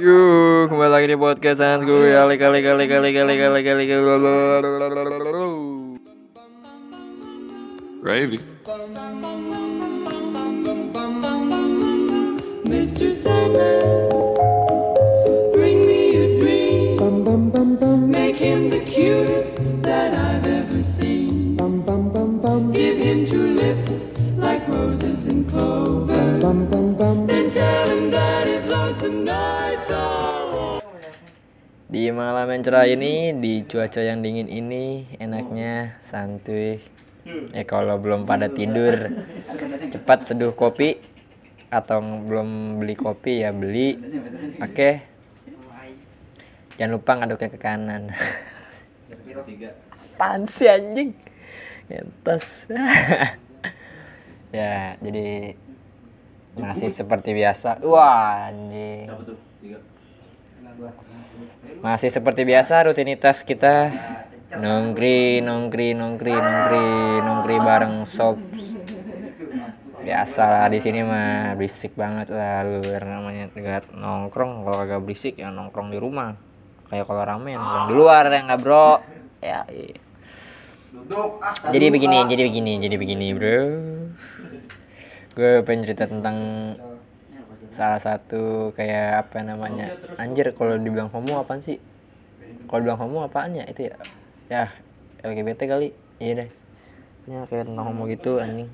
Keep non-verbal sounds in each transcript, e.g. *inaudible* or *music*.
Yuk, kembali lagi di podcast Sans gue kali kali kali kali kali kali kali kali Gravy. Mr. Sandman, bring me a dream. Make him the cutest that I've ever seen. Give him two lips like roses and clover. Then tell him that his lonesome nights are Di malam yang cerah ini, di cuaca yang dingin ini, enaknya santuy. Ya kalau belum pada tidur, cepat seduh kopi atau belum beli kopi ya beli. Oke. Jangan lupa ngaduknya ke kanan. *laughs* Apaan sih anjing? *laughs* Ya, jadi masih seperti biasa. Wah, anjing. Masih seperti biasa rutinitas kita. Nongkri nongkri nongkri nongkri nongkri bareng sob biasa lah di sini mah berisik banget lah luar namanya. Nggak nongkrong kalau agak berisik ya nongkrong di rumah. Kayak kalau rame nongkrong di luar ya nggak bro? Ya iya. jadi begini jadi begini jadi begini bro gue pengen cerita tentang salah satu kayak apa namanya? Anjir kalau dibilang homo apaan sih? Kalau dibilang homo apaan ya? Itu ya ya LGBT kali. Iya deh. Ya kayak tentang homo gitu anjing.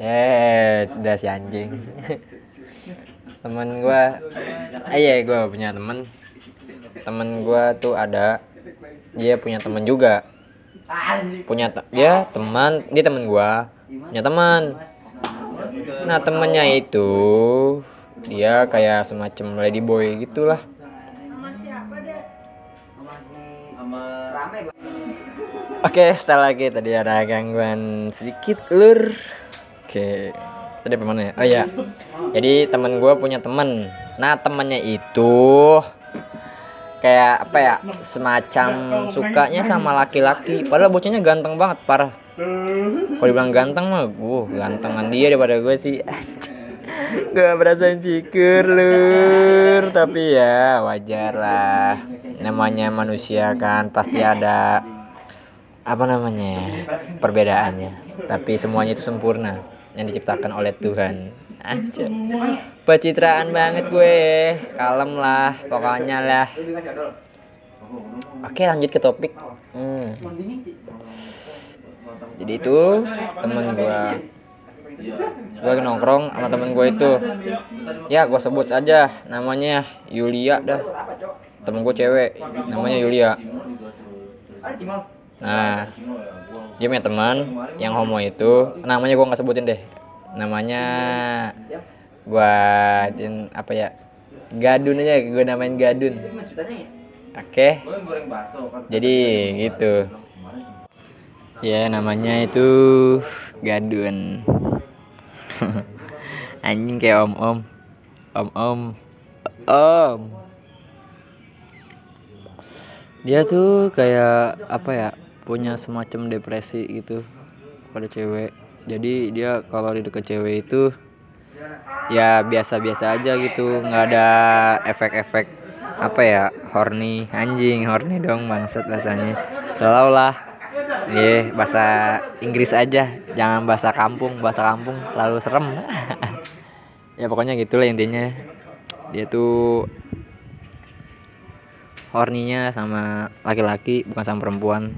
Eh udah si anjing. Temen gua ah iya gua punya temen. Temen gua tuh ada dia punya temen juga punya te- dia teman. Dia temen gua. Punya teman. Nah temennya itu dia kayak semacam ladyboy gitulah. Oke, setelah lagi tadi ada gangguan sedikit lur. Oke, tadi apa ya? Oh ya, jadi temen gue punya temen. Nah temennya itu kayak apa ya? Semacam sukanya sama laki-laki. Padahal bocahnya ganteng banget, parah. *laughs* Kalau dibilang ganteng mah, gue gantengan dia daripada gue sih. *laughs* gue berasa insecure lur tapi ya wajar lah namanya manusia kan pasti ada apa namanya perbedaannya tapi semuanya itu sempurna yang diciptakan oleh Tuhan aja pencitraan banget gue. Kalem lah pokoknya lah. Oke lanjut ke topik. Hmm. jadi itu temen gue gue nongkrong sama temen gue itu. Ya gue sebut aja namanya Yulia dah. Temen gue cewek namanya Yulia. Nah dia punya teman yang homo itu. Namanya gue nggak sebutin deh. Namanya gue apa ya gadun aja gue namain gadun. Oke. Jadi gitu. Ya namanya itu gadun. *laughs* Anjing kayak om om. Om om. Om. Dia tuh kayak apa ya punya semacam depresi gitu pada cewek. Jadi dia kalau di deket cewek itu ya biasa-biasa aja gitu nggak ada efek-efek apa ya horny anjing horny dong bangsat rasanya selalu lah Iya, bahasa Inggris aja, jangan bahasa kampung, bahasa kampung terlalu serem. *laughs* ya pokoknya gitulah intinya. Dia tuh horninya sama laki-laki bukan sama perempuan.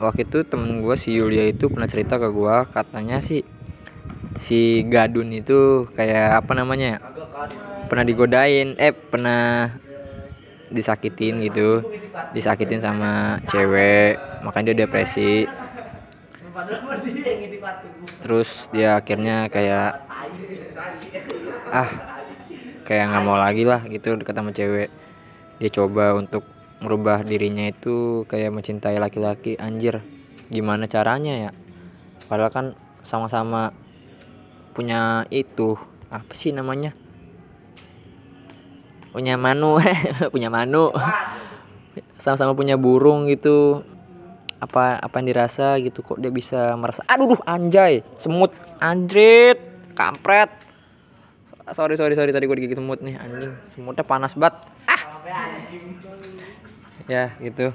Waktu itu temen gue si Yulia itu pernah cerita ke gue, katanya sih si Gadun itu kayak apa namanya? Pernah digodain, eh pernah disakitin gitu. Disakitin sama cewek makanya dia depresi. Terus dia akhirnya kayak ah kayak nggak mau lagi lah gitu dekat sama cewek. Dia coba untuk merubah dirinya itu kayak mencintai laki-laki. Anjir gimana caranya ya? Padahal kan sama-sama punya itu apa sih namanya? Punya manu *laughs* punya manu. Sama-sama punya burung gitu. Apa apa yang dirasa gitu kok dia bisa merasa aduh duh, anjay semut anjrit kampret. Sorry sorry sorry tadi gue digigit semut nih anjing. Semutnya panas banget. Ah! Ya gitu.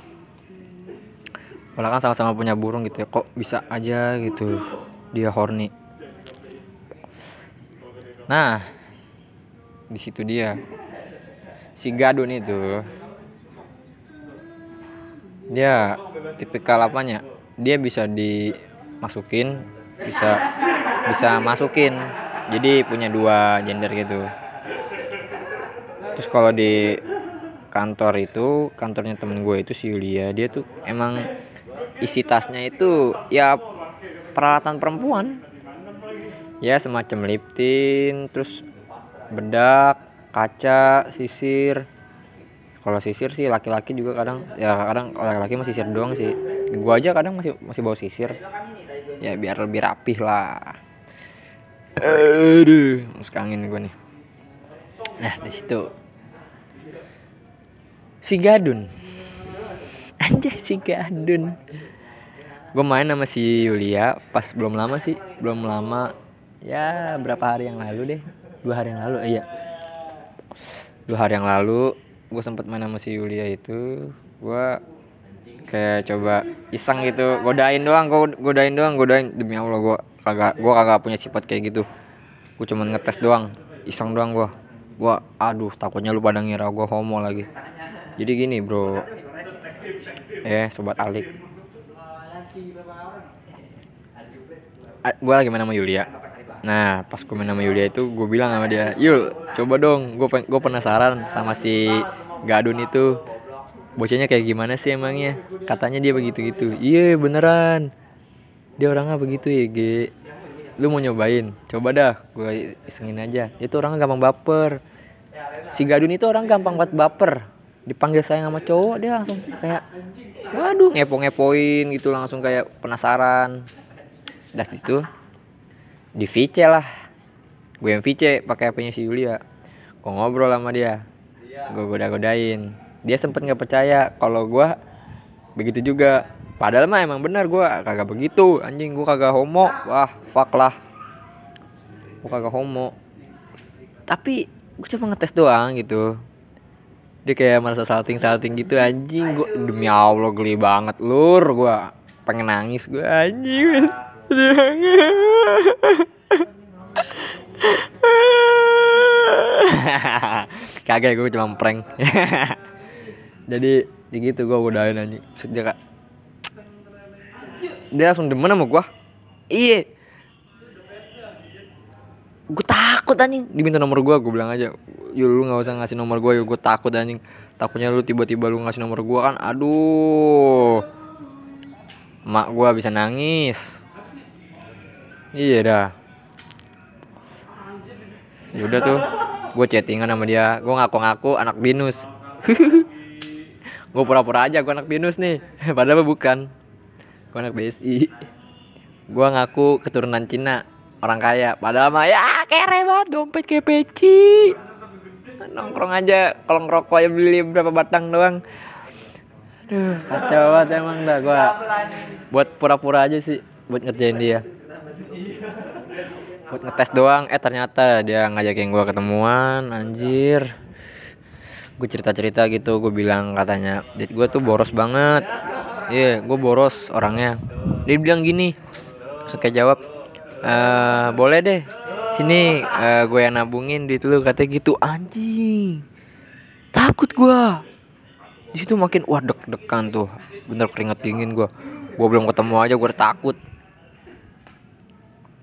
Walau kan sama-sama punya burung gitu ya kok bisa aja gitu. Dia horny nah di situ dia. Si gadun itu. Dia tipikal apanya? Dia bisa dimasukin bisa bisa masukin. Jadi punya dua gender gitu. Terus kalau di kantor itu kantornya temen gue itu si Yulia dia tuh emang isi tasnya itu ya peralatan perempuan ya semacam lip tint terus bedak kaca sisir. Kalau sisir sih laki-laki juga kadang ya kadang laki-laki masih sisir doang sih. Gua aja kadang masih masih bawa sisir. Ya biar lebih rapih lah. Aduh masuk angin gue nih. Nah di situ. Si Gadun. Anjay si Gadun. Gue main sama si Yulia pas belum lama sih belum lama ya berapa hari yang lalu deh. Dua hari yang lalu iya. Dua hari yang lalu gue sempat main sama si Yulia itu. Gue kayak coba iseng gitu godain doang gue godain doang godain. Demi allah gue kagak gue kagak punya sifat kayak gitu. Gue cuman ngetes doang iseng doang gue gue aduh takutnya lu pada ngira gue homo lagi. Jadi gini bro. Eh sobat alik. Gue lagi main sama Yulia nah pas gue main sama Yulia itu gue bilang sama dia Yul coba dong gue gue penasaran sama si Gadun itu. Bocahnya kayak gimana sih emangnya? Katanya dia begitu gitu iya beneran. Dia orangnya begitu ya G lu mau nyobain? Coba dah gue isengin aja. Itu orangnya gampang baper. Si Gadun itu orang gampang banget baper. Dipanggil sayang sama cowok dia langsung kayak waduh ngepo-ngepoin gitu langsung kayak penasaran. Das itu di VC lah. Gue yang VC pakai HP-nya si Yulia. Gue ngobrol sama dia. Gue goda-godain. Dia sempet nggak percaya kalau gue begitu juga. Padahal mah emang benar gue kagak begitu. Anjing gue kagak homo. Wah fuck lah. Gue kagak homo. Tapi gue cuma ngetes doang gitu. Dia kayak merasa salting salting gitu anjing. Gue demi allah geli banget. Lur gue pengen nangis gue anjing. Sedih *laughs* kagak gue cuma prank. *laughs* Jadi gitu gue udahin anjing. Kak. Dia langsung demen sama gue iya. Gue takut anjing. Diminta nomor gue gue bilang aja yuk lu nggak usah ngasih nomor gue yuk gue takut anjing. Takutnya lu tiba-tiba lu ngasih nomor gue kan aduh mak gue bisa nangis. Iya dah. Yaudah tuh gue chattingan sama dia. Gue ngaku-ngaku anak binus. *laughs* Gue pura-pura aja gue anak binus nih *laughs* padahal bukan. Gue anak BSI gue ngaku keturunan Cina orang kaya. Padahal mah ya kere banget dompet kayak peci. Nongkrong aja kalau ngerokok aja beli berapa batang doang aduh. Kacau banget emang dah gue buat pura-pura aja sih buat ngerjain dia. Buat ngetes doang. Eh ternyata dia ngajakin gue ketemuan anjir. Gue cerita cerita gitu gue bilang katanya dit gue tuh boros banget. Iya yeah, gue boros orangnya. Dia bilang gini kayak jawab e, boleh deh. Sini uh, gue yang nabungin duit lu. Katanya gitu anjing. Takut gue di situ makin wah deg-degan tuh. Bener keringet dingin gue gue belum ketemu aja gue takut.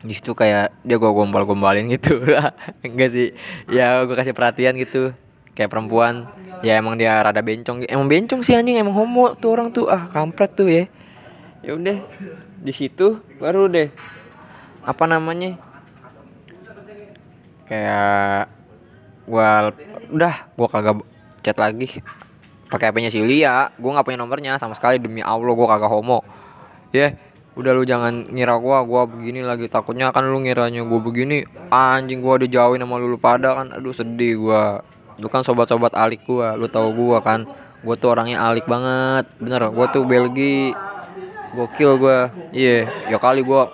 Di situ kayak dia gue gombal-gombalin gitu. *laughs* Enggak sih. Ya gue kasih perhatian gitu. Kayak perempuan. Ya emang dia rada bencong. Emang bencong sih anjing. Emang homo tuh orang tuh. Ah kampret tuh ya. Ya udah. Di situ baru deh. Apa namanya? Kayak gua udah gua kagak chat lagi pakai HP-nya si Lia. Gua nggak punya nomornya sama sekali demi Allah gua kagak homo. Ya yeah, udah lu jangan ngira gua gua begini lagi. Takutnya kan lu ngiranya gua begini anjing gua dijauhin sama lu, lu pada kan. Aduh sedih gua. Lu kan sobat-sobat alik gua lu tahu gua kan. Gua tuh orangnya alik banget. Bener gua tuh Belgi. Gokil gua. Iya yeah, ya kali gua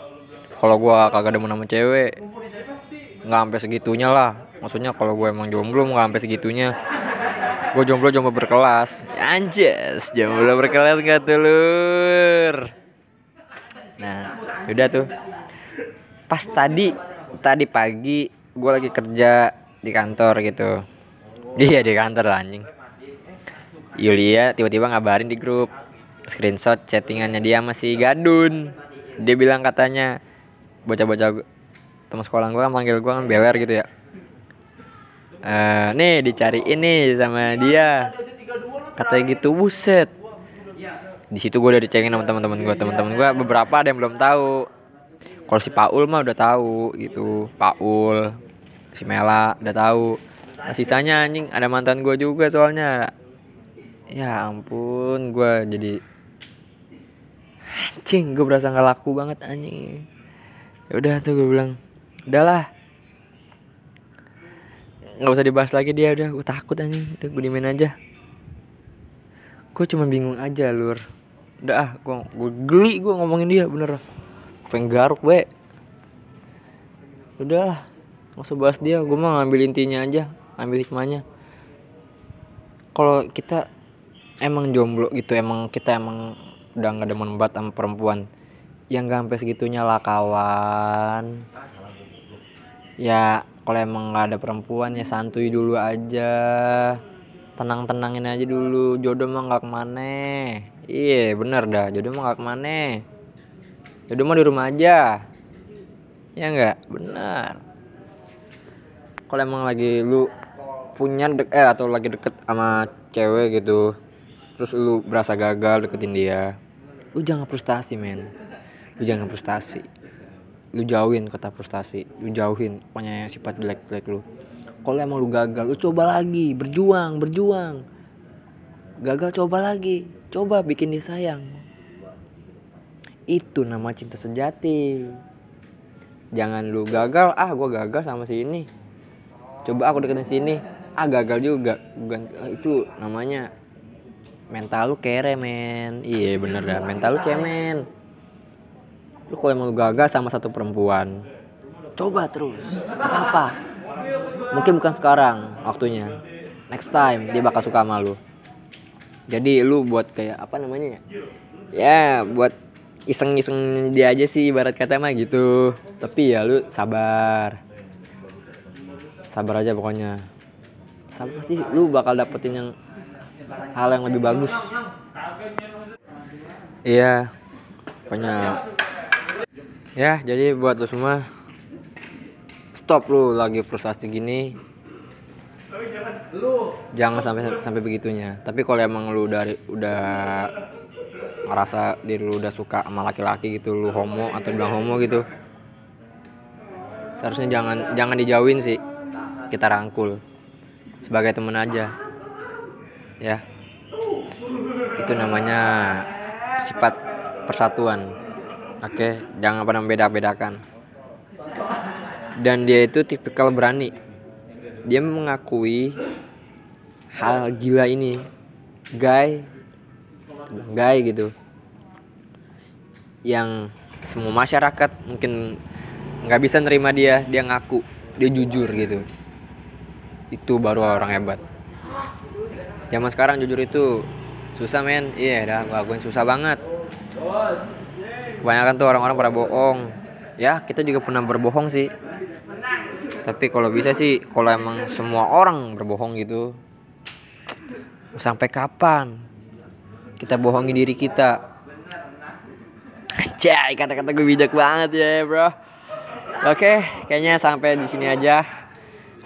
kalau gua kagak demen sama cewek nggak sampai segitunya lah. Maksudnya kalau gue emang jomblo nggak sampai segitunya gue jomblo jomblo berkelas. Anjas jomblo berkelas gak tuh lur? Nah udah tuh. Pas tadi tadi pagi gue lagi kerja di kantor gitu. Iya di kantor lah, anjing. Yulia tiba-tiba ngabarin di grup. Screenshot chattingannya dia masih gadun. Dia bilang katanya bocah-bocah teman sekolah gue manggil gue kan beler gitu ya Eh nih dicari ini sama dia. Katanya gitu buset. Di situ gue udah dicengin sama teman-teman gue teman-teman gue beberapa ada yang belum tahu. Kalau si Paul mah udah tahu gitu. Paul si Mela udah tahu. Nah, sisanya anjing ada mantan gue juga soalnya. Ya ampun gue jadi anjing gue berasa nggak laku banget anjing. Ya udah tuh gue bilang udahlah nggak usah dibahas lagi dia udah. Gue takut anjing. Udah gue dimain aja. Gue cuma bingung aja lur. Udah ah gue gue geli gue ngomongin dia bener. Pengen garuk we. Udah nggak usah bahas dia. Gue mau ngambil intinya aja ambil hikmahnya. Kalau kita emang jomblo gitu emang kita emang udah nggak demen banget sama perempuan yang gak sampai segitunya lah kawan. Ya kalau emang nggak ada perempuan ya santuy dulu aja. Tenang tenangin aja dulu. Jodoh mah nggak ke mana. Iya bener dah. Jodoh mah nggak ke mana. Jodoh mah di rumah aja. Ya nggak? Benar kalau emang lagi lu punya dek eh atau lagi deket sama cewek gitu terus lu berasa gagal deketin dia lu jangan frustasi men. Lu jangan frustasi lu jauhin kata frustasi lu jauhin pokoknya sifat jelek jelek lu. Kalau emang lu gagal lu coba lagi berjuang berjuang. Gagal coba lagi. Coba bikin dia sayang. Itu nama cinta sejati. Jangan lu gagal ah gua gagal sama si ini. Coba aku deketin sini ah gagal juga. Bukan ah, itu namanya mental lu kere men iya bener dah. Mental lu cemen lu kalau emang lu gagal sama satu perempuan coba terus. Apa? Mungkin bukan sekarang waktunya. Next time dia bakal suka sama lu. Jadi lu buat kayak apa namanya? Ya buat iseng-iseng dia aja sih ibarat kata mah gitu. Tapi ya lu sabar. Sabar aja pokoknya. Sabar pasti lu bakal dapetin yang hal yang lebih bagus. Iya pokoknya ya jadi buat lu semua stop lu lagi frustasi gini. Jangan sampai sampai begitunya. Tapi kalau emang lu dari udah ngerasa diri lu udah suka sama laki-laki gitu lu homo atau bilang homo gitu seharusnya jangan jangan dijauhin sih. Kita rangkul sebagai temen aja. Ya. Itu namanya sifat persatuan oke jangan pernah beda-bedakan dan dia itu tipikal berani. Dia mengakui hal gila ini. Guy guy gitu. Yang semua masyarakat mungkin nggak bisa nerima dia dia ngaku dia jujur gitu. Itu baru orang hebat. Zaman sekarang jujur itu susah men. Iya dah ngakuin susah banget kebanyakan tuh orang-orang pada bohong. Ya kita juga pernah berbohong sih. Tapi kalau bisa sih kalau emang semua orang berbohong gitu sampai kapan kita bohongi diri kita? Cai kata-kata gue bijak banget ya bro. Oke kayaknya sampai di sini aja.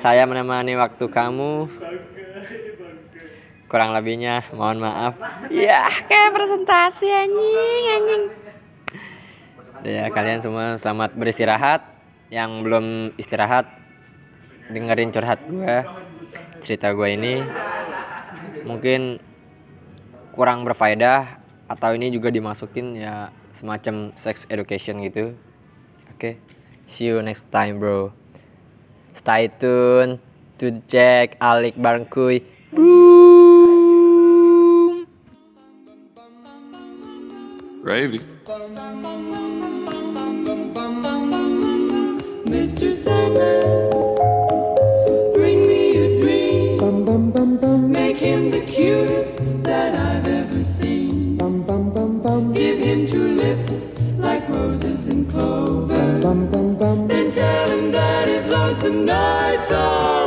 Saya menemani waktu kamu. Kurang lebihnya mohon maaf. Ya kayak presentasi anjing anjing Ya kalian semua selamat beristirahat Yang belum istirahat Dengerin curhat gue Cerita gue ini Mungkin kurang berfaedah atau ini juga dimasukin ya semacam sex education gitu. Oke. See you next time, bro. Stay tune to check Alik Barngkuy. Boom. Gravy. Mr. Sandman, bring me a dream. Make him the cutest that I've ever seen. Give him two lips like roses and clover. Then tell him that his lonesome nights are.